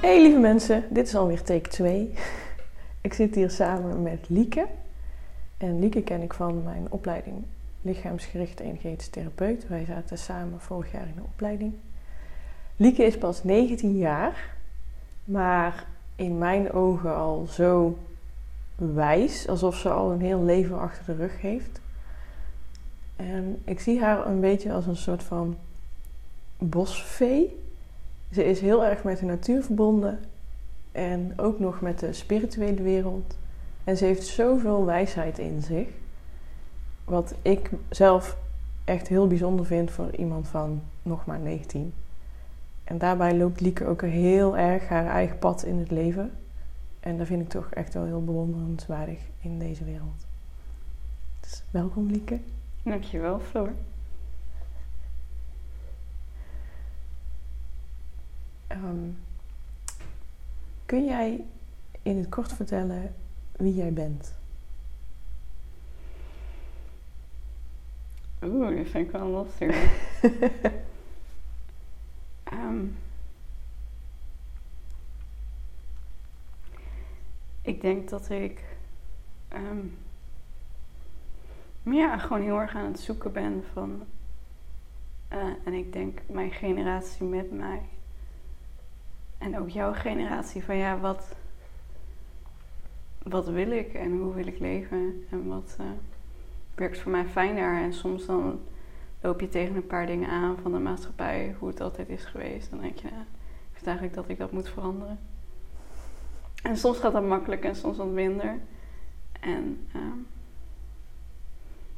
Hey lieve mensen, dit is alweer take 2. Ik zit hier samen met Lieke. En Lieke ken ik van mijn opleiding lichaamsgerichte energetisch. Wij zaten samen vorig jaar in de opleiding. Lieke is pas 19 jaar, maar in mijn ogen al zo wijs, alsof ze al een heel leven achter de rug heeft. En ik zie haar een beetje als een soort van bosvee. Ze is heel erg met de natuur verbonden en ook nog met de spirituele wereld. En ze heeft zoveel wijsheid in zich. Wat ik zelf echt heel bijzonder vind voor iemand van nog maar 19. En daarbij loopt Lieke ook heel erg haar eigen pad in het leven. En dat vind ik toch echt wel heel bewonderenswaardig in deze wereld. Dus welkom Lieke. Dankjewel Floor. Um, kun jij in het kort vertellen wie jij bent? Oeh, dat vind ik wel lastig. um, ik denk dat ik um, ja, gewoon heel erg aan het zoeken ben van. Uh, en ik denk mijn generatie met mij en ook jouw generatie van ja, wat, wat wil ik en hoe wil ik leven en wat uh, werkt voor mij fijn daar. En soms dan loop je tegen een paar dingen aan van de maatschappij, hoe het altijd is geweest. Dan denk je, ja, ik vind eigenlijk dat ik dat moet veranderen. En soms gaat dat makkelijk en soms wat minder. En uh,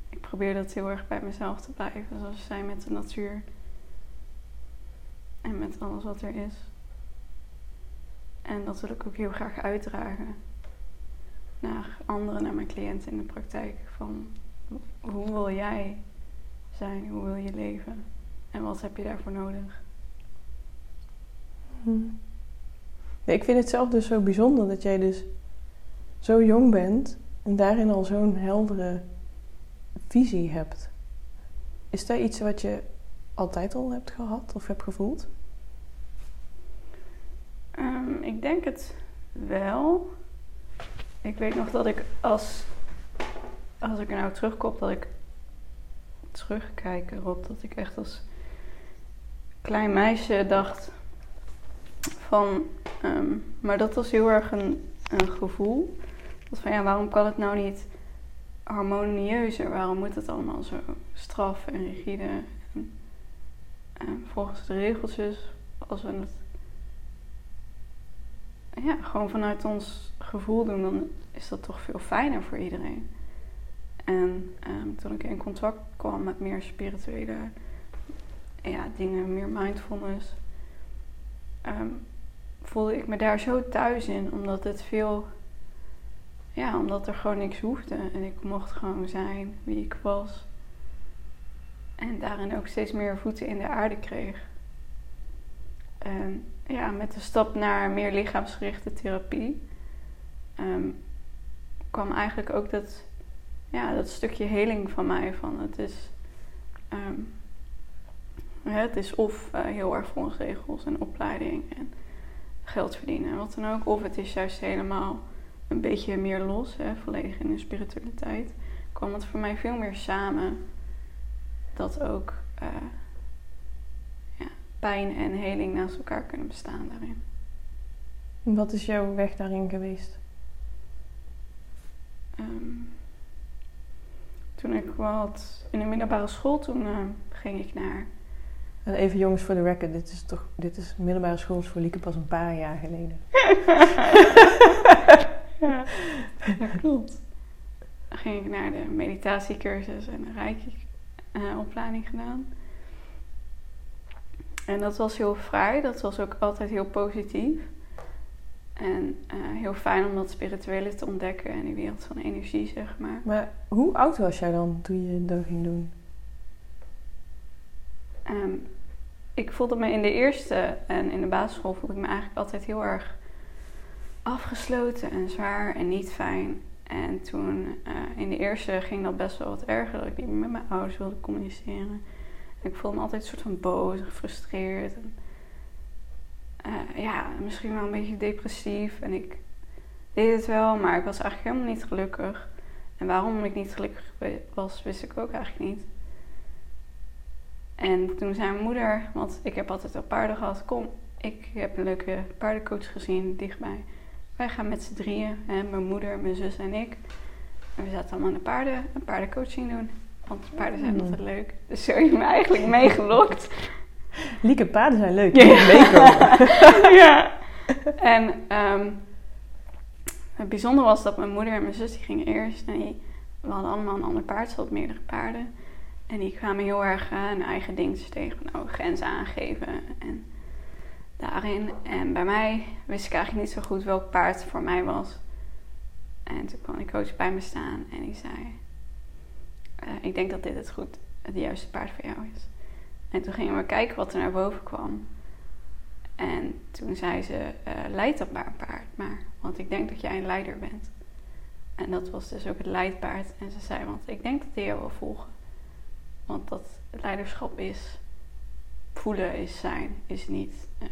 ik probeer dat heel erg bij mezelf te blijven, zoals zei, met de natuur. En met alles wat er is. En dat wil ik ook heel graag uitdragen naar anderen, naar mijn cliënten in de praktijk. Van hoe wil jij zijn? Hoe wil je leven? En wat heb je daarvoor nodig? Hm. ik vind het zelf dus zo bijzonder dat jij dus zo jong bent en daarin al zo'n heldere visie hebt. Is dat iets wat je altijd al hebt gehad of hebt gevoeld? Um, ik denk het wel. Ik weet nog dat ik als, als ik er nou terugkom, dat ik terugkijk erop, dat ik echt als klein meisje dacht van, um, maar dat was heel erg een, een gevoel. Dat van ja, waarom kan het nou niet harmonieuzer? Waarom moet het allemaal zo straf en rigide? En, en volgens de regeltjes, als we het ja, gewoon vanuit ons gevoel doen, dan is dat toch veel fijner voor iedereen. En um, toen ik in contact kwam met meer spirituele ja, dingen, meer mindfulness, um, voelde ik me daar zo thuis in, omdat het veel, ja, omdat er gewoon niks hoefde. En ik mocht gewoon zijn wie ik was. En daarin ook steeds meer voeten in de aarde kreeg. En ja, met de stap naar meer lichaamsgerichte therapie um, kwam eigenlijk ook dat, ja, dat stukje heling van mij. Van het is, um, het is of uh, heel erg volgens regels en opleiding en geld verdienen en wat dan ook. Of het is juist helemaal een beetje meer los, hè, volledig in de spiritualiteit. kwam het voor mij veel meer samen dat ook... Uh, pijn en heling naast elkaar kunnen bestaan daarin. Wat is jouw weg daarin geweest? Um, toen ik wat in de middelbare school, toen uh, ging ik naar. En even jongens voor de record, dit is toch, dit is middelbare school voor Lieke pas een paar jaar geleden. ja, dat klopt. Dan ging ik naar de meditatiecursus en de Reiki-opleiding uh, gedaan. En dat was heel vrij, dat was ook altijd heel positief. En uh, heel fijn om dat spirituele te ontdekken en die wereld van energie, zeg maar. Maar hoe oud was jij dan toen je dat ging doen? Um, ik voelde me in de eerste en in de basisschool voelde ik me eigenlijk altijd heel erg afgesloten en zwaar en niet fijn. En toen uh, in de eerste ging dat best wel wat erger, dat ik niet meer met mijn ouders wilde communiceren. Ik voelde me altijd een soort van boos en gefrustreerd. En, uh, ja, misschien wel een beetje depressief. En ik deed het wel, maar ik was eigenlijk helemaal niet gelukkig. En waarom ik niet gelukkig was, wist ik ook eigenlijk niet. En toen zei mijn moeder, want ik heb altijd al paarden gehad, kom, ik heb een leuke paardencoach gezien dichtbij. Wij gaan met z'n drieën, hè, mijn moeder, mijn zus en ik. En we zaten allemaal aan de paarden, een paardencoaching doen. Want paarden zijn Mm. altijd leuk. Dus zo heb je me eigenlijk meegelokt. Lieke, paarden zijn leuk. Ja. Ja. En ehm, het bijzondere was dat mijn moeder en mijn zus die gingen eerst. En die, we hadden allemaal een ander paard, ze hadden meerdere paarden. En die kwamen heel erg eh, hun eigen dingetjes tegen. Oh, grenzen aangeven en daarin. En bij mij wist ik eigenlijk niet zo goed welk paard voor mij was. En toen kwam die coach bij me staan en die zei... eh, ik denk dat dit het goed, het juiste paard voor jou is. En toen gingen we kijken wat er naar boven kwam. En toen zei ze, eh leid dat maar paard maar. Want ik denk dat jij een leider bent. En dat was dus ook het leidpaard. En ze zei, want ik denk dat hij jou wil volgen. Want dat leiderschap is, voelen is zijn, is niet eh,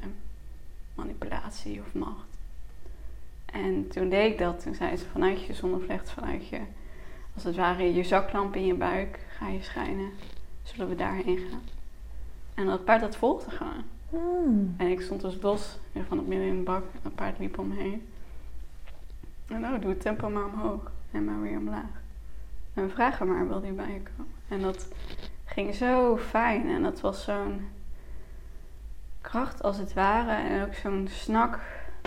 manipulatie of macht. En toen deed ik dat. Toen zei ze, vanuit je zonnevlecht, vanuit je, als het ware, je zaklamp in je buik, ga je schijnen. Zullen we daarheen gaan? En dat paard dat volgde gewoon. Hmm. En ik stond dus los van het midden in de bak. En dat paard liep om me heen. En nou, doe het tempo maar omhoog. En maar weer omlaag. En vraag hem maar, wil hij bij je komen? En dat ging zo fijn. En dat was zo'n kracht als het ware. En ook zo'n snak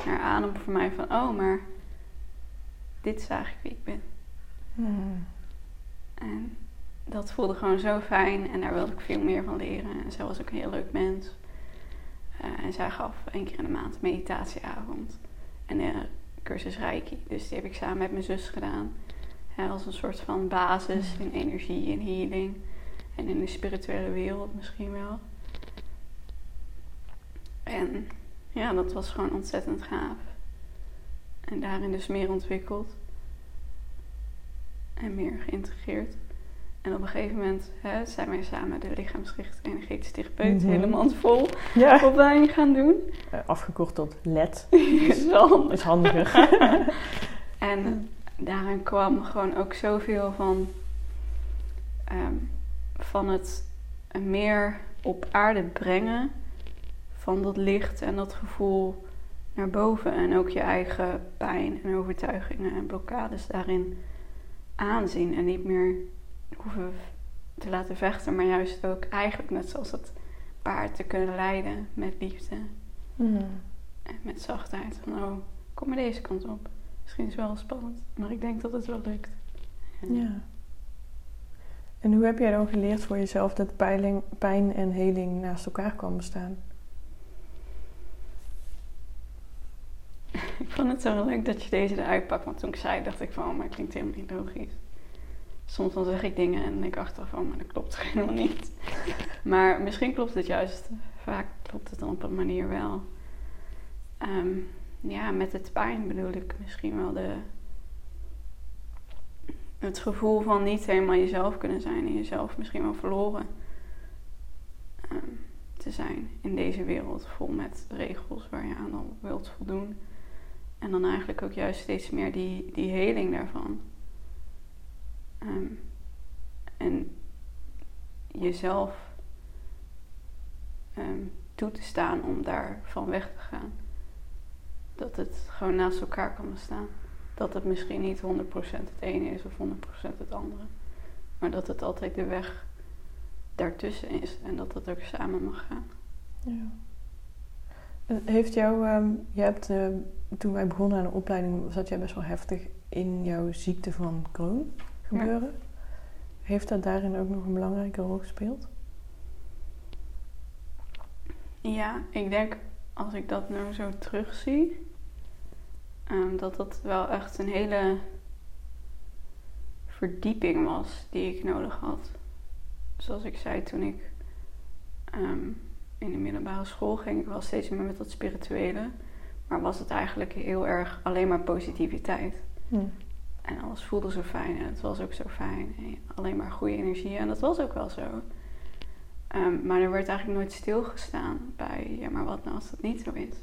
naar adem voor mij van... Oh, maar dit is eigenlijk wie ik ben. Hmm. En dat voelde gewoon zo fijn en daar wilde ik veel meer van leren. En zij was ook een heel leuk mens. Eh, en zij gaf één keer in de maand meditatieavond en een cursus Reiki. Dus die heb ik samen met mijn zus gedaan. Als een soort van basis in energie en healing. En in de spirituele wereld misschien wel. En ja, dat was gewoon ontzettend gaaf. En daarin dus meer ontwikkeld. En meer geïntegreerd. En op een gegeven moment hè, zijn wij samen de lichaamsgericht energetische therapeut Mhm. helemaal vol Ja. opleiding gaan doen. Eh, afgekort tot LED. is wel handig. Is handiger. En daarin kwam gewoon ook zoveel van, ehm, van het meer op aarde brengen van dat licht en dat gevoel naar boven. En ook je eigen pijn en overtuigingen en blokkades daarin aanzien. En niet meer hoeven te laten vechten, maar juist ook eigenlijk net zoals het paard te kunnen leiden met liefde Hmm. en met zachtheid. Van oh, kom maar deze kant op. Misschien is het wel spannend, maar ik denk dat het wel lukt. Ja. En hoe heb jij dan geleerd voor jezelf dat peiling, pijn en heling naast elkaar kan bestaan? Ik vond het zo leuk dat je deze eruit pakt. Want toen ik zei, dacht ik van, oh, maar klinkt helemaal niet logisch. Soms dan zeg ik dingen en ik achteraf van, maar dat klopt helemaal niet. Maar misschien klopt het juist. Vaak klopt het dan op een manier wel. Ehm, ja, met het pijn bedoel ik misschien wel de... Het gevoel van niet helemaal jezelf kunnen zijn en jezelf misschien wel verloren ehm, te zijn in deze wereld vol met regels waar je aan al wilt voldoen. En dan eigenlijk ook juist steeds meer die, die heling daarvan. Ehm, en jezelf ehm, toe te staan om daarvan weg te gaan. Dat het gewoon naast elkaar kan bestaan. Dat het misschien niet 100% het ene is of 100% het andere. Maar dat het altijd de weg daartussen is. En dat dat ook samen mag gaan. Ja. Heeft jou, ehm, je hebt, eh, toen wij begonnen aan de opleiding, zat jij best wel heftig in jouw ziekte van Crohn gebeuren. Heeft dat daarin ook nog een belangrijke rol gespeeld? Ja, ik denk als ik dat nou zo terugzie, ehm, dat dat wel echt een hele verdieping was die ik nodig had. Zoals ik zei toen ik ehm, in de middelbare school ging, ik wel steeds meer met dat spirituele, maar was het eigenlijk heel erg alleen maar positiviteit. En alles voelde zo fijn en het was ook zo fijn. En alleen maar goede energie en dat was ook wel zo. Ehm, maar er werd eigenlijk nooit stilgestaan bij, ja, maar wat nou als dat niet zo is?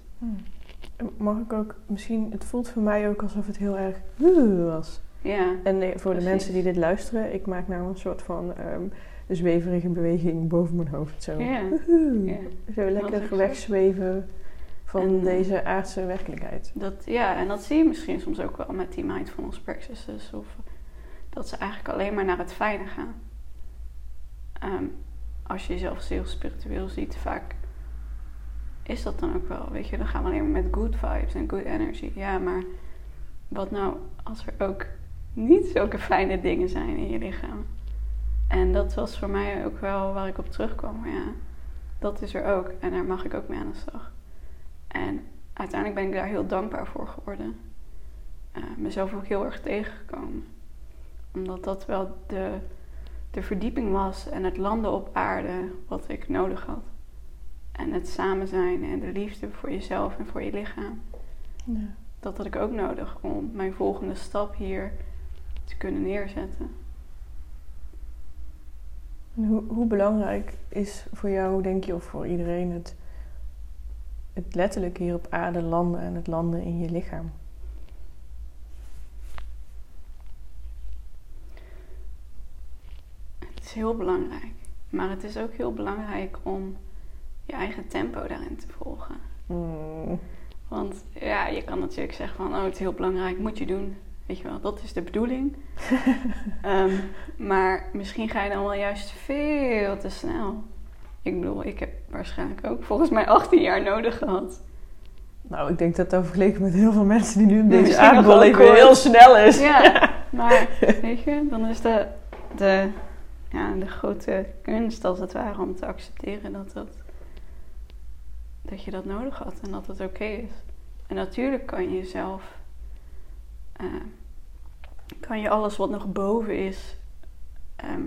Mag ik ook, misschien, het voelt voor mij ook alsof het heel erg was. Ja, En eh, voor de mensen die dit luisteren, ik maak nou een soort van ehm, zweverige beweging boven mijn hoofd. Zo, ja, zo lekker wegzweven van En, eh, deze aardse werkelijkheid. Dat, ja, en dat zie je misschien soms ook wel met die mindfulness practices. Of dat ze eigenlijk alleen maar naar het fijne gaan. Ehm, als je jezelf heel spiritueel ziet, vaak is dat dan ook wel. Weet je, dan gaan we alleen maar met good vibes en good energy. Ja, maar wat nou als er ook niet zulke fijne dingen zijn in je lichaam? En dat was voor mij ook wel waar ik op terugkwam. Maar ja, dat is er ook. En daar mag ik ook mee aan de slag. En uiteindelijk ben ik daar heel dankbaar voor geworden. Eh, mezelf ook heel erg tegengekomen. Omdat dat wel de, de verdieping was en het landen op aarde wat ik nodig had. En het samen zijn en de liefde voor jezelf en voor je lichaam. Ja. Dat had ik ook nodig om mijn volgende stap hier te kunnen neerzetten. En hoe, hoe belangrijk is voor jou, denk je, of voor iedereen, het, het letterlijk hier op aarde landen en het landen in je lichaam? Het is heel belangrijk. Maar het is ook heel belangrijk om je eigen tempo daarin te volgen. Hmm. Want ja, je kan natuurlijk zeggen van, oh, het is heel belangrijk, moet je doen. Weet je wel, dat is de bedoeling. Ehm, maar misschien ga je dan wel juist veel te snel. Ik bedoel, ik heb waarschijnlijk ook volgens mij 18 jaar nodig gehad. Nou, ik denk dat dat vergeleken met heel veel mensen die nu op Ja, deze misschien nog aardbol leven heel snel is. Ja, maar weet je, dan is de, de, ja, de grote kunst als het ware om te accepteren dat, dat, dat je dat nodig had en dat het oké is. En natuurlijk kan je jezelf, eh, kan je alles wat nog boven is, ehm,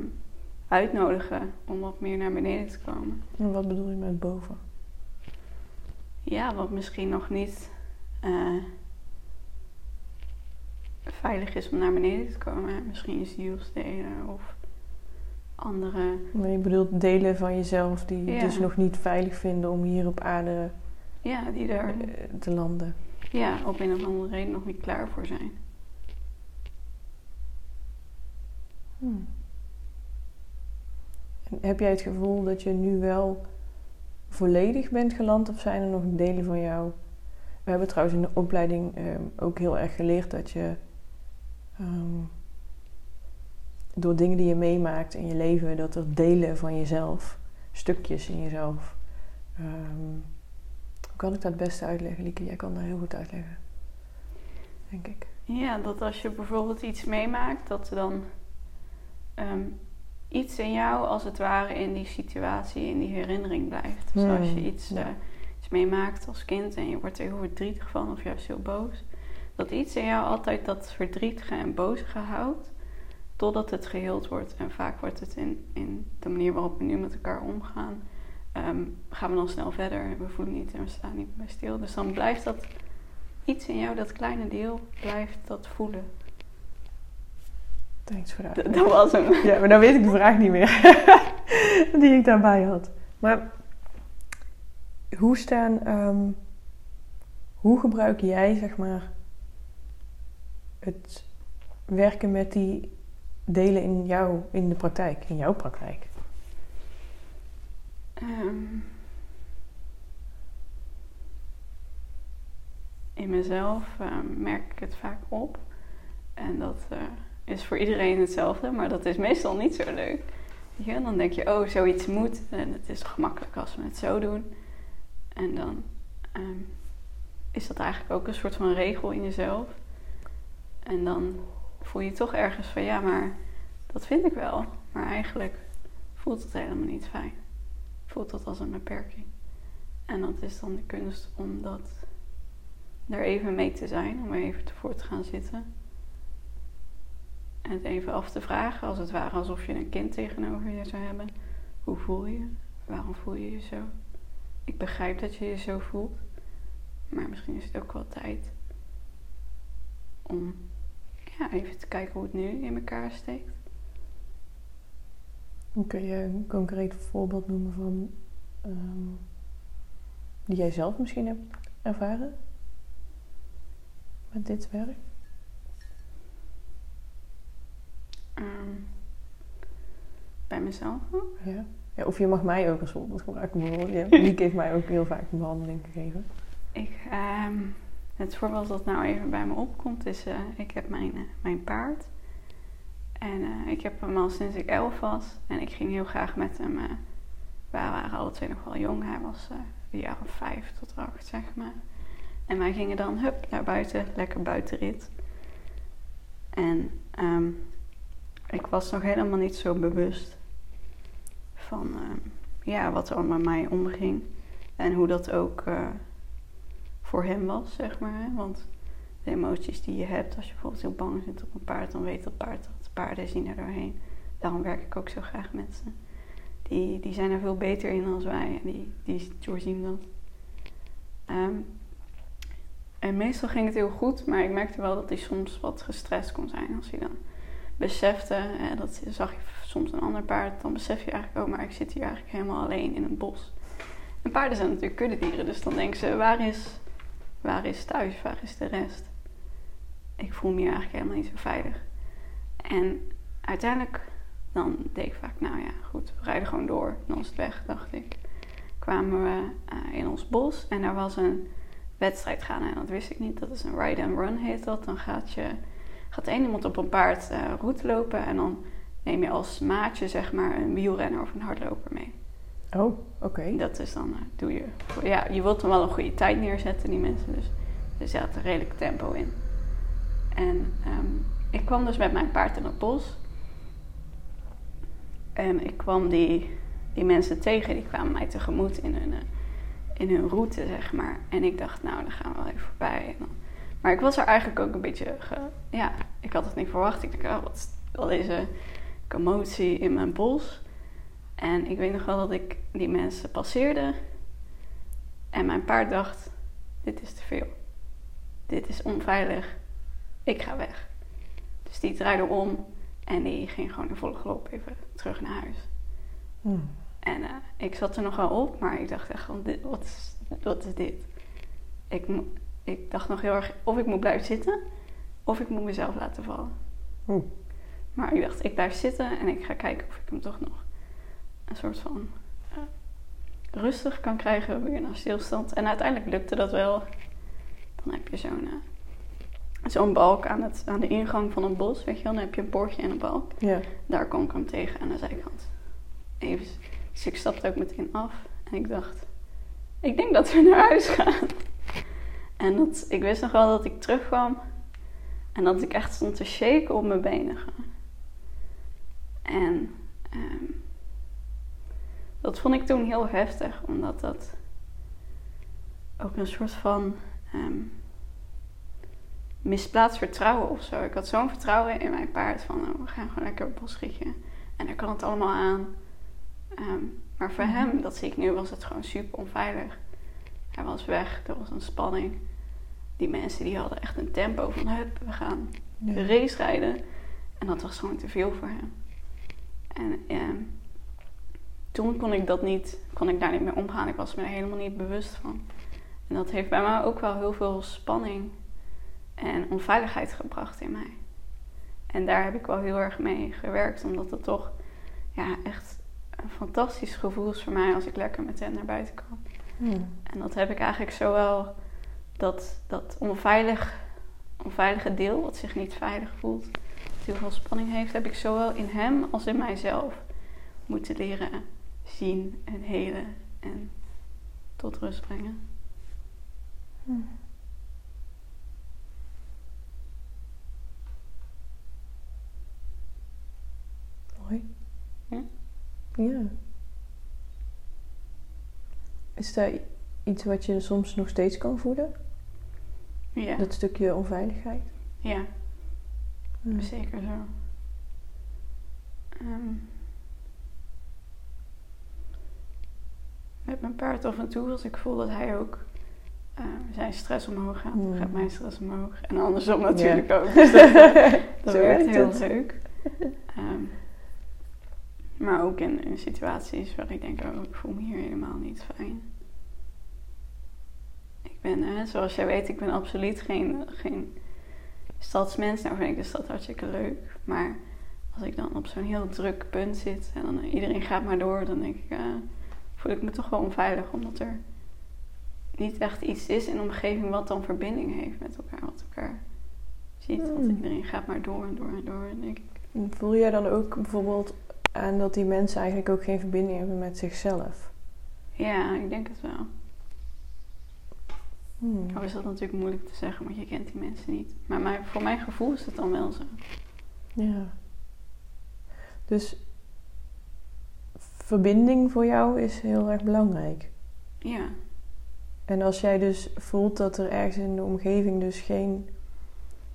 uitnodigen om wat meer naar beneden te komen. En wat bedoel je met boven? Ja, wat misschien nog niet eh, veilig is om naar beneden te komen. Misschien je zielsdelen of andere. Maar je bedoelt delen van jezelf die Ja. dus nog niet veilig vinden om hier op aarde Ja, die daar eh, te landen. Ja, op een of andere reden nog niet klaar voor zijn. Hmm. Heb jij het gevoel dat je nu wel volledig bent geland of zijn er nog delen van jou? We hebben trouwens in de opleiding ehm, ook heel erg geleerd dat je ehm, door dingen die je meemaakt in je leven, dat er delen van jezelf, stukjes in jezelf. ehm, kan ik dat het beste uitleggen, Lieke? Jij kan dat heel goed uitleggen, denk ik. Ja, dat als je bijvoorbeeld iets meemaakt, dat er dan ehm, iets in jou als het ware in die situatie, in die herinnering blijft. Dus Hmm, als je iets, ja. eh, iets meemaakt als kind en je wordt er heel verdrietig van of juist heel boos, dat iets in jou altijd dat verdrietige en bozige houdt totdat het geheeld wordt. En vaak wordt het in, in de manier waarop we nu met elkaar omgaan, ehm, gaan we dan snel verder en we voelen niet en we staan niet bij stil. Dus dan blijft dat iets in jou, dat kleine deel, blijft dat voelen. Thanks voor de D- uitleg. dat was hem. Ja, maar dan weet ik de vraag niet meer die ik daarbij had. Maar hoe staan, ehm, hoe gebruik jij zeg maar het werken met die delen in jou in de praktijk, in jouw praktijk? Ehm, in mezelf ehm, merk ik het vaak op. En dat eh, is voor iedereen hetzelfde, maar dat is meestal niet zo leuk. Je, dan denk je, oh, zoiets moet. En het is toch gemakkelijk als we het zo doen. En dan ehm, is dat eigenlijk ook een soort van regel in jezelf. En dan voel je toch ergens van, ja, maar dat vind ik wel. Maar eigenlijk voelt het helemaal niet fijn voelt dat als een beperking. En dat is dan de kunst om dat er even mee te zijn, om er even voor te gaan zitten. En het even af te vragen, als het ware alsof je een kind tegenover je zou hebben. Hoe voel je? Waarom voel je je zo? Ik begrijp dat je je zo voelt, maar misschien is het ook wel tijd om ja, even te kijken hoe het nu in elkaar steekt. Hoe kun je een concreet voorbeeld noemen van ehm, die jij zelf misschien hebt ervaren? met dit werk? Ehm, bij mezelf? Ja. ja. Of je mag mij ook als voorbeeld gebruiken. Bijvoorbeeld. Ja, Lieke heeft mij ook heel vaak een behandeling gegeven. Ik, ehm, het voorbeeld dat nou even bij me opkomt is, uh, ik heb mijn, uh, mijn paard. En uh, ik heb hem al sinds ik elf was. En ik ging heel graag met hem. we waren alle twee nog wel jong. Hij was een jaar of vijf tot acht, zeg maar. En wij gingen dan, hup, naar buiten. Lekker buitenrit. En um, ik was nog helemaal niet zo bewust van ja, wat er met mij omging. En hoe dat ook voor hem was, zeg maar. Want de emoties die je hebt als je bijvoorbeeld heel bang zit op een paard, dan weet dat paard dat paarden zien er doorheen. Daarom werk ik ook zo graag met ze. Die, die zijn er veel beter in dan wij en die, die doorzien dat. Um, en meestal ging het heel goed, maar ik merkte wel dat hij soms wat gestrest kon zijn als hij dan besefte, dat zag je soms een ander paard, dan besef je eigenlijk, oh maar ik zit hier eigenlijk helemaal alleen in het bos. En paarden zijn natuurlijk kuddedieren, dus dan denken ze, waar is waar is thuis, waar is de rest? Ik voel me hier eigenlijk helemaal niet zo veilig. En uiteindelijk, dan deed ik vaak, nou ja, goed, we rijden gewoon door. Dan is het weg, dacht ik. Kwamen we uh, in ons bos en er was een wedstrijd gaan. En dat wist ik niet. Dat is een ride and run heet dat. Dan gaat, je, gaat één iemand op een paard uh, route lopen en dan neem je als maatje zeg maar een wielrenner of een hardloper mee. Oh, oké. Dat is dan, uh, doe je. Ja, je wilt dan wel een goede tijd neerzetten, die mensen. Dus er zat een redelijk tempo in. En um, ik kwam dus met mijn paard in het bos. En ik kwam die, die mensen tegen, die kwamen mij tegemoet in hun, in hun route, zeg maar. En ik dacht, nou, dan gaan we wel even voorbij. Maar ik was er eigenlijk ook een beetje, ja, ik had het niet verwacht. Ik dacht, oh, wat is al deze commotie in mijn bos? En ik weet nog wel dat ik die mensen passeerde. En mijn paard dacht: dit is te veel. Dit is onveilig. Ik ga weg. Dus die draaide om en die ging gewoon in volle galop even terug naar huis. Hmm. En uh, ik zat er nog wel op, maar ik dacht echt: dit, wat, is, wat is dit? Ik, ik dacht nog heel erg: of ik moet blijven zitten, of ik moet mezelf laten vallen. Hmm. Maar ik dacht: ik blijf zitten en ik ga kijken of ik hem toch nog een soort van uh, rustig kan krijgen, weer naar stilstand. En uiteindelijk lukte dat wel. Dan heb je zo'n uh, zo'n balk aan, het, aan de ingang van een bos, weet je wel. Dan heb je een poortje en een balk. Ja. Daar kom ik hem tegen aan de zijkant. Even, dus ik stapte ook meteen af en ik dacht, ik denk dat we naar huis gaan. En dat, ik wist nog wel dat ik terugkwam en dat ik echt stond te shaken op mijn benen. En um, dat vond ik toen heel heftig, omdat dat ook een soort van um, misplaatst vertrouwen of zo. Ik had zo'n vertrouwen in mijn paard van oh, we gaan gewoon lekker op bosrietje en hij kan het allemaal aan. Um, maar voor mhm. hem, dat zie ik nu, was het gewoon super onveilig. Hij was weg, er was een spanning. Die mensen die hadden echt een tempo van hup, we gaan de race rijden. En dat was gewoon te veel voor hem. En um, toen kon ik dat niet, kon ik daar niet mee omgaan. Ik was me er helemaal niet bewust van. En dat heeft bij mij ook wel heel veel spanning en onveiligheid gebracht in mij. En daar heb ik wel heel erg mee gewerkt, omdat het toch ja, echt een fantastisch gevoel is voor mij als ik lekker met hen naar buiten kan. Hmm. En dat heb ik eigenlijk zowel dat, dat onveilig, onveilige deel, wat zich niet veilig voelt, dat heel veel spanning heeft, heb ik zowel in hem als in mijzelf moeten leren zien en helen en tot rust brengen. Hmm. Mooi. Ja? Ja. Is daar iets wat je soms nog steeds kan voelen? Ja. Dat stukje onveiligheid? Ja, zeker zo. Um, met mijn paard af en toe als ik voel dat hij ook uh, zijn stress omhoog gaat, mm. gaat mijn stress omhoog. En andersom natuurlijk ook. Dus dat, werkt heel leuk. Um, maar ook in, in, situaties waar ik denk, oh, ik voel me hier helemaal niet fijn. Ik ben, hè, zoals jij weet, ik ben absoluut geen, geen stadsmens. Nou vind ik de stad hartstikke leuk. Maar als ik dan op zo'n heel druk punt zit en dan iedereen gaat maar door, dan denk ik, eh, voel ik me toch wel onveilig. Omdat er niet echt iets is in de omgeving wat dan verbinding heeft met elkaar. Wat elkaar ziet. Want Hmm. iedereen gaat maar door en door en door. En denk ik, Voel jij dan ook bijvoorbeeld aan dat die mensen eigenlijk ook geen verbinding hebben met zichzelf? ja, ik denk het wel. Hmm. Nou is dat natuurlijk moeilijk te zeggen, want je kent die mensen niet. Maar voor mijn gevoel is het dan wel zo. Ja. Dus verbinding voor jou is heel erg belangrijk. Ja, En als jij dus voelt dat er ergens in de omgeving dus geen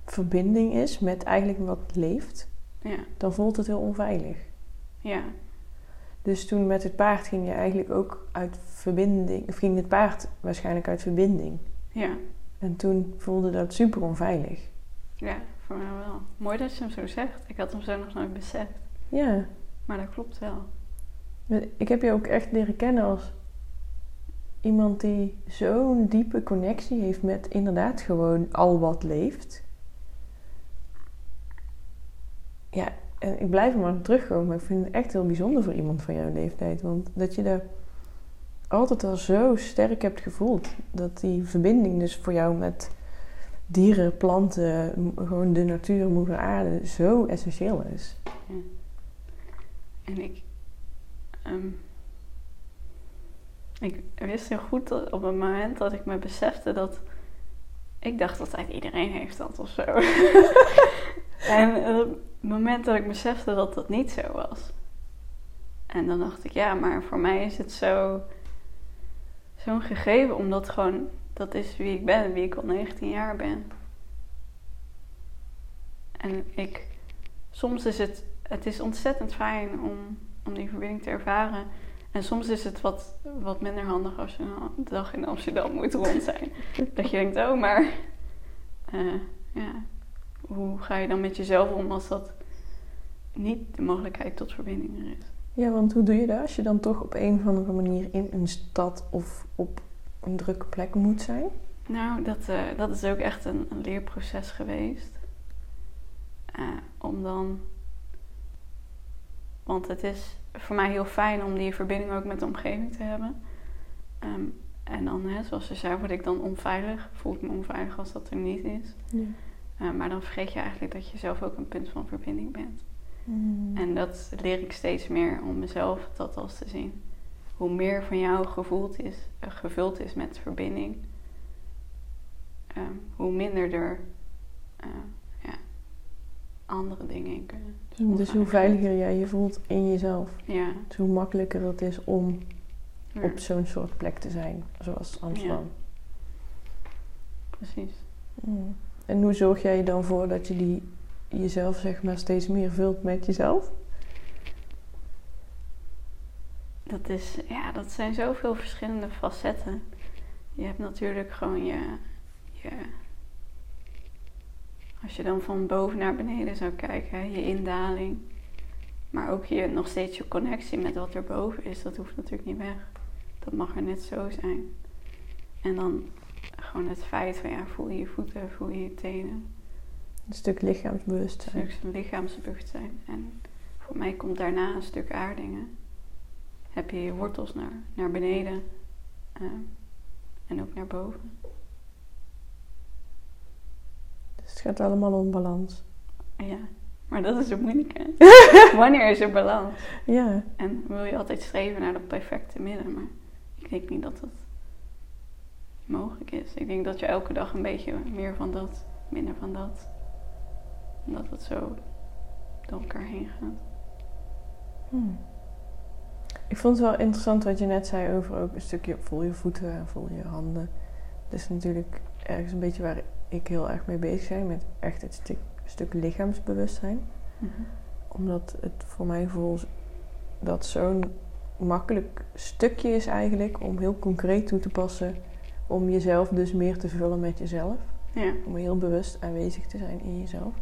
verbinding is met eigenlijk wat leeft, ja, dan voelt het heel onveilig. Ja, Dus toen met het paard ging je eigenlijk ook uit verbinding, of ging het paard waarschijnlijk uit verbinding. ja. En toen voelde dat super onveilig. Ja, voor mij wel. Mooi dat je hem zo zegt. Ik had hem zo nog nooit beseft. Ja, Maar dat klopt wel. ik heb je ook echt leren kennen als iemand die zo'n diepe connectie heeft met inderdaad gewoon al wat leeft. Ja, en ik blijf er maar op terugkomen. Maar ik vind het echt heel bijzonder voor iemand van jouw leeftijd. Want dat je daar altijd al zo sterk hebt gevoeld. Dat die verbinding dus voor jou met dieren, planten, gewoon de natuur, moeder aarde, zo essentieel is. En ik... ehm, ik wist heel goed dat op het moment dat ik me besefte dat... Ik dacht altijd iedereen heeft dat of zo. en op het moment dat ik besefte dat dat niet zo was. En dan dacht ik, ja, maar voor mij is het zo... Zo'n gegeven, omdat gewoon... Dat is wie ik ben, wie ik al 19 jaar ben. En ik... Soms is het... Het is ontzettend fijn om, om die verbinding te ervaren. En soms is het wat, wat minder handig als je een dag in Amsterdam moet rond zijn. Dat je denkt, oh, maar... eh, ja, hoe ga je dan met jezelf om als dat niet de mogelijkheid tot verbinding er is? Ja, want hoe doe je dat als je dan toch op een of andere manier in een stad of op een drukke plek moet zijn? Nou, dat, eh, dat is ook echt een, een leerproces geweest. Eh, om dan. Want het is voor mij heel fijn om die verbinding ook met de omgeving te hebben. Ehm, en dan, hè, zoals je zei, word ik dan onveilig. Voel ik me onveilig als dat er niet is. Ja. Eh, maar dan vergeet je eigenlijk dat je zelf ook een punt van verbinding bent. Hmm. En dat leer ik steeds meer om mezelf dat als te zien. Hoe meer van jou gevoeld is, eh, gevuld is met verbinding, ehm, hoe minder er eh, ja, andere dingen in kunnen. Dus hoe onveiligheid. veiliger jij je voelt in jezelf, Ja, dus hoe makkelijker het is om ja, op zo'n soort plek te zijn, zoals Amsterdam. precies. Hmm. En hoe zorg jij er dan voor dat je die jezelf zeg maar steeds meer vult met jezelf? Dat, is, ja, dat zijn zoveel verschillende facetten. Je hebt natuurlijk gewoon je, je. Als je dan van boven naar beneden zou kijken, je indaling. Maar ook je, nog steeds je connectie met wat er boven is, dat hoeft natuurlijk niet weg. Dat mag er net zo zijn. En dan gewoon het feit van ja, voel je je voeten, voel je je tenen. Een stuk Een lichaamsbewustzijn. stuk lichaamsbewustzijn. En voor mij komt daarna een stuk aardingen. Heb je je wortels naar, naar beneden eh, en ook naar boven. Dus het gaat allemaal om balans. Ja, maar dat is het moeilijke. Wanneer is er balans? Ja, En wil je altijd streven naar dat perfecte midden, maar ik denk niet dat dat mogelijk is. Ik denk dat je elke dag een beetje meer van dat, minder van dat. En dat het zo door elkaar heen gaat. Hmm. Ik vond het wel interessant wat je net zei over ook een stukje voel je voeten en voel je handen. Dat is natuurlijk ergens een beetje waar ik heel erg mee bezig ben, met echt het stuk, stuk lichaamsbewustzijn. Omdat het voor mijn gevoel dat zo'n makkelijk stukje is eigenlijk om heel concreet toe te passen. Om jezelf dus meer te vullen met jezelf. Ja. Om heel bewust aanwezig te zijn in jezelf.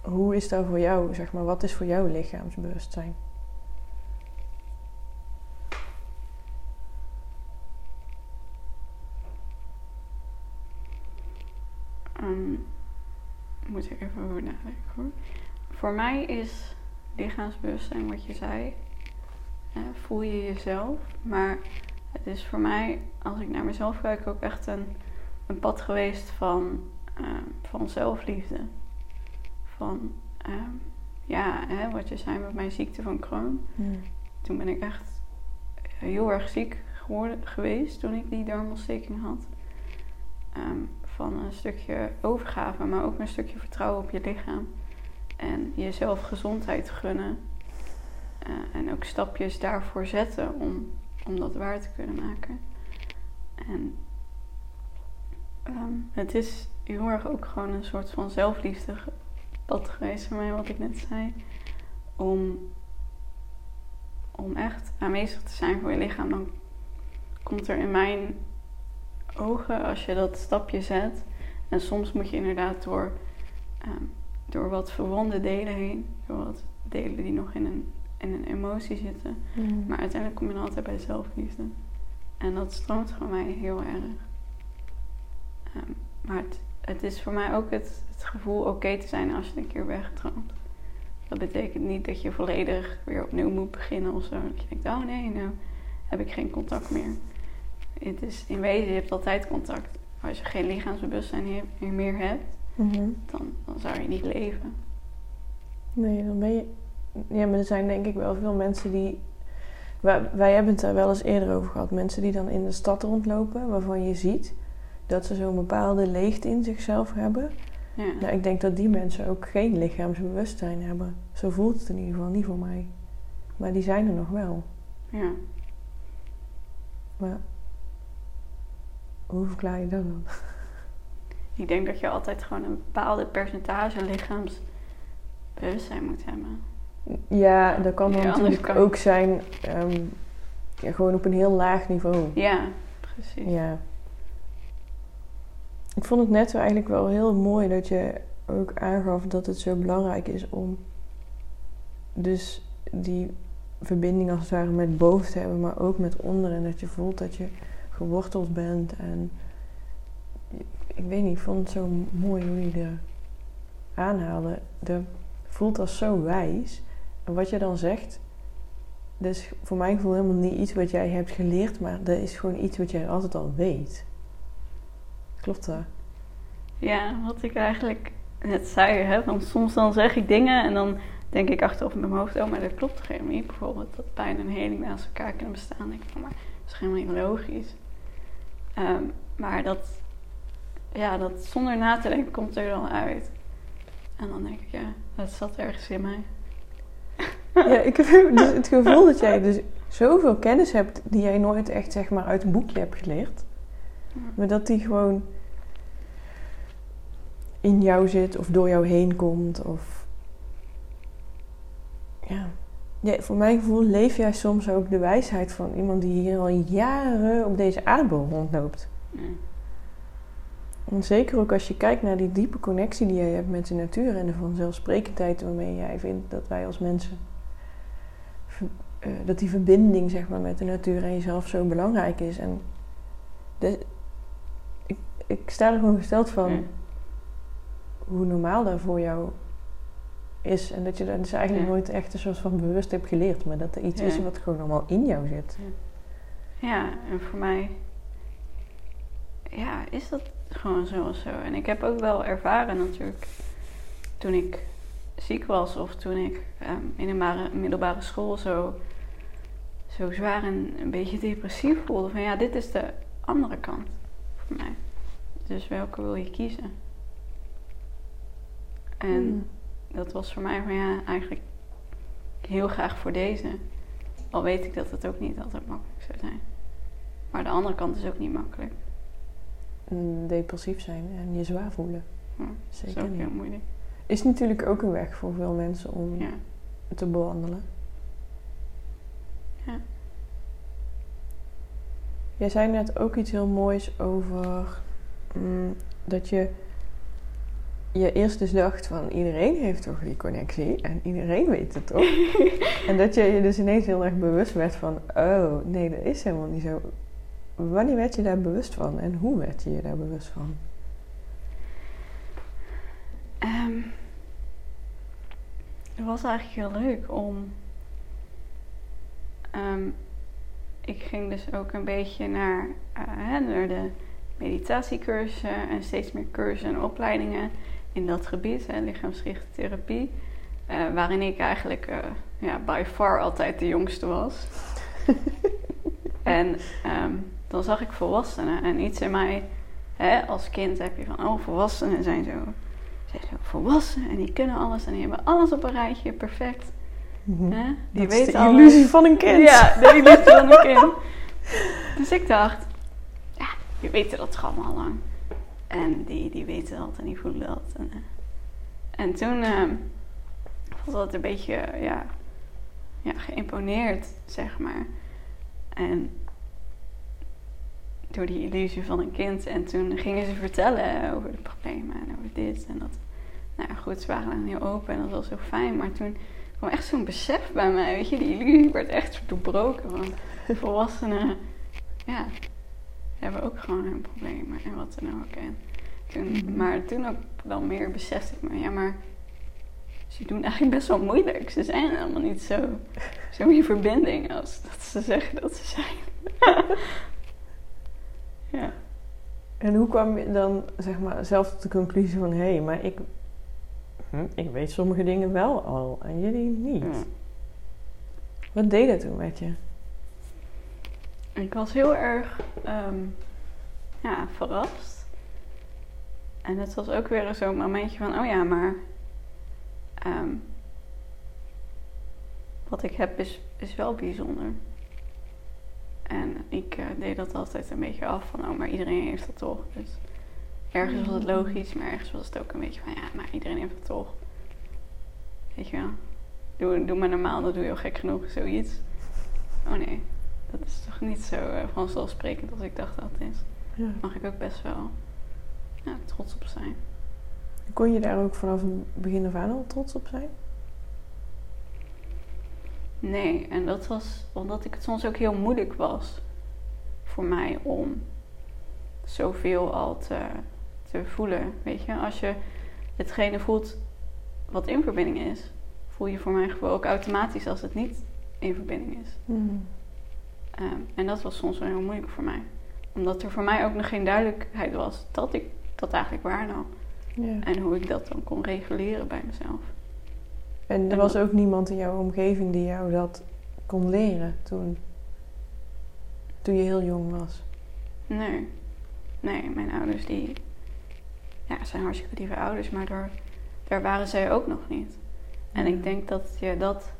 Hoe is dat voor jou, zeg maar, wat is voor jou lichaamsbewustzijn? moet even over nadenken hoor. Voor mij is lichaamsbewustzijn wat je zei. eh, voel je jezelf. Maar het is voor mij, als ik naar mezelf kijk, ook echt een, een pad geweest van, van zelfliefde. Van, ehm, ja, hè, wat je zei met mijn ziekte van Crohn. Hmm. Toen ben ik echt heel erg ziek geworden, geweest toen ik die darmontsteking had. Ehm, van een stukje overgave, maar ook een stukje vertrouwen op je lichaam. En jezelf gezondheid gunnen. Eh, en ook stapjes daarvoor zetten om, om dat waar te kunnen maken. En ehm, het is heel erg ook gewoon een soort van zelfliefde pad geweest voor mij, wat ik net zei. Om, om echt aanwezig te zijn voor je lichaam. Dan komt er in mijn ogen, als je dat stapje zet. En soms moet je inderdaad door, ehm, door wat verwonde delen heen. Door wat delen die nog in een, in een emotie zitten. Hmm. Maar uiteindelijk kom je dan altijd bij zelfliefde. En dat stroomt voor mij heel erg. Ehm, maar het, het is voor mij ook het, het gevoel oké te zijn als je een keer wegdroomt. Dat betekent niet dat je volledig weer opnieuw moet beginnen of zo. Dat je denkt, oh nee, nou heb ik geen contact meer. Het is in wezen, je hebt altijd contact. Als je geen lichaamsbewustzijn meer hebt, Mhm. dan, dan zou je niet leven. Nee, dan ben je. Ja, maar er zijn denk ik wel veel mensen die. Wij, wij hebben het daar wel eens eerder over gehad. Mensen die dan in de stad rondlopen, waarvan je ziet dat ze zo'n bepaalde leegte in zichzelf hebben. Ja. Nou, ik denk dat die mensen ook geen lichaamsbewustzijn hebben. Zo voelt het in ieder geval niet voor mij. Maar die zijn er nog wel. ja. Maar hoe verklaar je dat dan? Ik denk dat je altijd gewoon een bepaalde percentage lichaamsbewustzijn moet hebben. Ja, dat kan dan Ja, anders natuurlijk kan- ook zijn. ehm, ja, gewoon op een heel laag niveau. Ja, precies. Ja. Ik vond het net eigenlijk wel heel mooi dat je ook aangaf dat het zo belangrijk is om dus die verbinding als het ware met boven te hebben, maar ook met onder. En dat je voelt dat je geworteld bent. En ik weet niet, ik vond het zo mooi hoe je er aanhaalde. De voelt als zo wijs. En wat je dan zegt, dat is voor mijn gevoel helemaal niet iets wat jij hebt geleerd, maar dat is gewoon iets wat jij altijd al weet. Klopt dat? Ja, wat ik eigenlijk net zei, hè, want soms dan zeg ik dingen en dan denk ik achteraf met mijn hoofd, oh, maar dat klopt toch helemaal niet. Bijvoorbeeld dat pijn en heling naast elkaar kunnen bestaan. Dan denk ik maar dat is helemaal niet logisch. Ehm, maar dat, ja, dat zonder na te denken komt er dan uit. En dan denk ik, ja, dat zat ergens in mij. Ja, ik heb dus het gevoel dat jij dus zoveel kennis hebt die jij nooit echt zeg maar uit een boekje hebt geleerd. Maar dat die gewoon in jou zit of door jou heen komt. Of ja. ja, voor mijn gevoel leef jij soms ook de wijsheid van iemand die hier al jaren op deze aardbol rondloopt. En zeker ook als je kijkt naar die diepe connectie die jij hebt met de natuur en de vanzelfsprekendheid waarmee jij vindt dat wij als mensen, eh, dat die verbinding zeg maar, met de natuur en jezelf zo belangrijk is. En de- ik, ik sta er gewoon gesteld van. Hoe normaal dat voor jou is. En dat je dat dus eigenlijk Ja. nooit echt een soort van bewust hebt geleerd, maar dat er iets Ja. is wat gewoon allemaal in jou zit. Ja, en voor mij ja, is dat gewoon zo of zo. En ik heb ook wel ervaren natuurlijk toen ik ziek was of toen ik ehm, in een middelbare school zo, zo zwaar en een beetje depressief voelde. Van ja, dit is de andere kant voor mij. Dus welke wil je kiezen? En Hmm. dat was voor mij van ja, eigenlijk heel graag voor deze. Al weet ik dat het ook niet altijd makkelijk zou zijn. Maar de andere kant is ook niet makkelijk. Mm, Depressief zijn en je zwaar voelen. Ja, dat is Zeker ook niet. heel moeilijk. Is natuurlijk ook een weg voor veel mensen om Ja. te bewandelen. Ja. Jij zei net ook iets heel moois over mm, dat je je eerst dus dacht van iedereen heeft toch die connectie en iedereen weet het toch? en dat je je dus ineens heel erg bewust werd van oh nee dat is helemaal niet zo. Wanneer werd je daar bewust van en hoe werd je je daar bewust van? Ehm, het was eigenlijk heel leuk om. Ehm, ik ging dus ook een beetje naar, uh, naar de meditatiecursussen en steeds meer cursussen en opleidingen in dat gebied, hè, lichaamsgerichte therapie. Uh, waarin ik eigenlijk uh, ja, by far altijd de jongste was. en um, dan zag ik volwassenen en iets in mij, hè, als kind heb je van, oh, volwassenen zijn zo, zijn zo volwassen en die kunnen alles en die hebben alles op een rijtje, perfect. Mhm. Hè? Die Dat is weten de alles. illusie van een kind. Ja, de illusie van een kind. Dus ik dacht, ja, die weten dat toch allemaal al lang. En die, die weten dat en die voelen dat. En, eh, en toen ehm, was dat een beetje, ja, ja, geïmponeerd, zeg maar. En door die illusie van een kind. En toen gingen ze vertellen over de problemen en over dit en dat. Nou ja, goed, ze waren dan heel open en dat was heel fijn. Maar toen kwam echt zo'n besef bij mij, weet je. Die illusie werd echt doorbroken. Want volwassenen, ja, hebben ook gewoon hun problemen en wat dan ook. En toen, Mhm. Maar toen ook wel meer besefte ik me, ja, maar ze doen eigenlijk best wel moeilijk. Ze zijn helemaal niet zo, zo in verbinding als dat ze zeggen dat ze zijn. ja. En hoe kwam je dan zeg maar, zelf tot de conclusie van... hé, hey, maar ik, hm, ik weet sommige dingen wel al en jullie niet. Ja. Wat deed dat toen met je? Ik was heel erg ehm, ja, verrast. En het was ook weer zo'n momentje van, oh ja, maar ehm, wat ik heb is, is wel bijzonder. En ik eh, deed dat altijd een beetje af van, oh, maar iedereen heeft dat toch. Dus ergens was het logisch, maar ergens was het ook een beetje van, ja, maar iedereen heeft het toch. Weet je wel? Doe, doe maar normaal, dat doe je al gek genoeg, zoiets. Oh nee, dat is toch niet zo eh, vanzelfsprekend als ik dacht dat het is. Ja. Mag ik ook best wel ja, trots op zijn. Kon je daar ook vanaf het begin af aan al trots op zijn? Nee, en dat was omdat ik het soms ook heel moeilijk was voor mij om zoveel al te, te voelen. Weet je, als je hetgene voelt wat in verbinding is, voel je voor mijn gevoel ook automatisch als het niet in verbinding is. Ehm, en dat was soms wel heel moeilijk voor mij. Omdat er voor mij ook nog geen duidelijkheid was dat ik dat eigenlijk waarnam. Ja. En hoe ik dat dan kon reguleren bij mezelf. En er En was ook niemand in jouw omgeving die jou dat kon leren toen, toen je heel jong was. Nee. Nee, mijn ouders die... Ja, zijn hartstikke lieve ouders, maar daar, daar waren zij ook nog niet. En ik denk dat je dat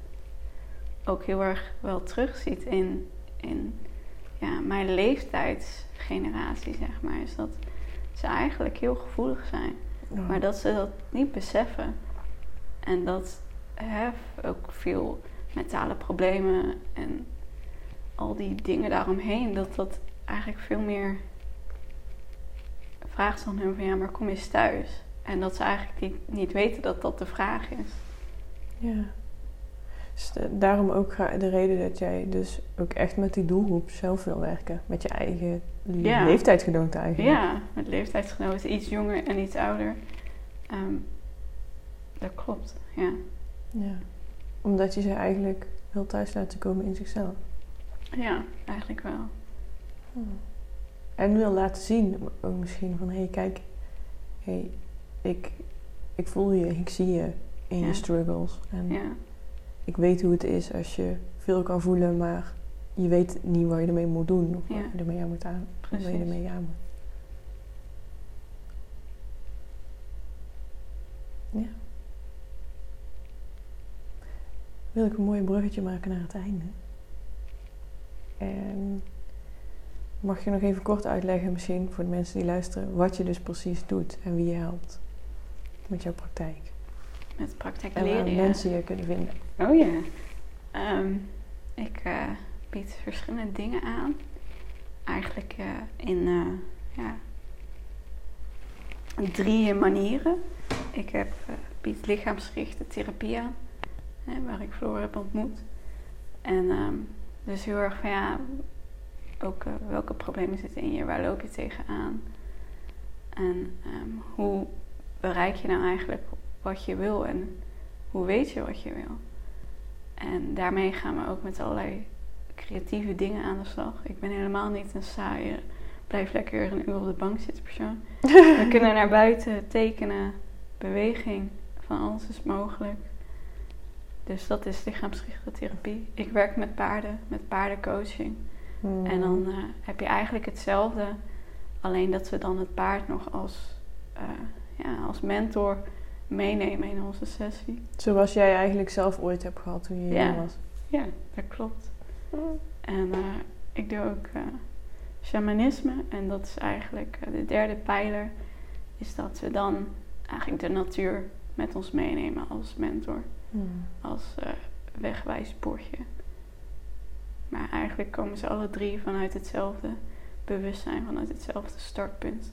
ook heel erg wel terugziet in, in ja, mijn leeftijdsgeneratie, zeg maar. Is dat ze eigenlijk heel gevoelig zijn. Maar dat ze dat niet beseffen. En dat hè, ook veel mentale problemen en al die dingen daaromheen, dat dat eigenlijk veel meer vraagt van hun van ja, maar kom eens thuis. En dat ze eigenlijk niet, niet weten dat dat de vraag is. Ja. Dus de- daarom ook de reden dat jij dus ook echt met die doelgroep zelf wil werken. Met je eigen Ja. leeftijdsgenoten eigenlijk. Ja, met leeftijdsgenoten, iets jonger en iets ouder. Ehm, dat klopt, ja. Ja. Omdat je ze eigenlijk wil thuis laten komen in zichzelf. Ja, eigenlijk wel. Hmm. En wil laten zien, ook misschien van hé, hey, kijk, hey, ik, ik voel je, ik zie je in Ja. je struggles. En Ja, ik weet hoe het is als je veel kan voelen, maar je weet niet wat je ermee moet doen. Of Ja. wat je ermee aan moet aan. Wat je ermee aan moet. Ja. Wil ik een mooi bruggetje maken naar het einde. En mag je nog even kort uitleggen, misschien voor de mensen die luisteren, wat je dus precies doet en wie je helpt met jouw praktijk. Met praktijk En waar leren, ja. mensen je kunnen vinden. Oh ja. Ehm, ik eh, bied verschillende dingen aan. Eigenlijk eh, in eh, ja, drie manieren. Ik heb, eh, bied lichaamsgerichte therapie aan, hè, waar ik Floor heb ontmoet. En ehm, dus heel erg van ja, ook eh, welke problemen zitten in je, waar loop je tegenaan? En ehm, hoe bereik je nou eigenlijk wat je wil en hoe weet je wat je wil? En daarmee gaan we ook met allerlei creatieve dingen aan de slag. Ik ben helemaal niet een saaie, blijf lekker een uur op de bank zitten persoon. We kunnen naar buiten tekenen, beweging, van alles is mogelijk. Dus dat is lichaamsgerichte therapie. Ik werk met paarden, met paardencoaching. Hmm. En dan eh, heb je eigenlijk hetzelfde, alleen dat we dan het paard nog als, eh, ja, als mentor meenemen in onze sessie. Zoals jij eigenlijk zelf ooit hebt gehad toen je Ja. jong was. Ja, dat klopt. En eh, ik doe ook eh, shamanisme en dat is eigenlijk eh, de derde pijler, is dat we dan eigenlijk de natuur met ons meenemen als mentor, Hmm. als eh wegwijsbordje. Maar eigenlijk komen ze alle drie vanuit hetzelfde bewustzijn, vanuit hetzelfde startpunt.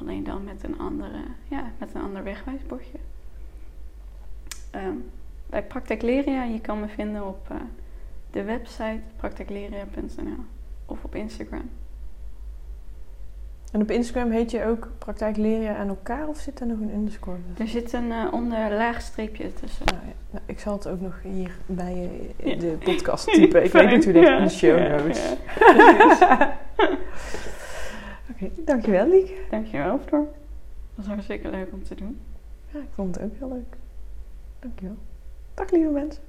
Alleen dan met een, andere, ja, met een ander wegwijsbordje. Ehm, bij Praktijkleria, je kan me vinden op eh, de website praktijkleria.nl of op Instagram. En op Instagram heet je ook praktijk leren aan elkaar of zit er nog een underscore? tussen? Er zit een eh, onder laagstreepje tussen. Nou, ja. nou, ik zal het ook nog hier bij je in Ja. de podcast typen. Ik weet natuurlijk Ja, in de show notes. ja. Oké, dankjewel Lieke. Dankjewel voor. Dat was hartstikke leuk om te doen. Ja, ik vond het ook heel leuk. Dankjewel. Dag lieve mensen.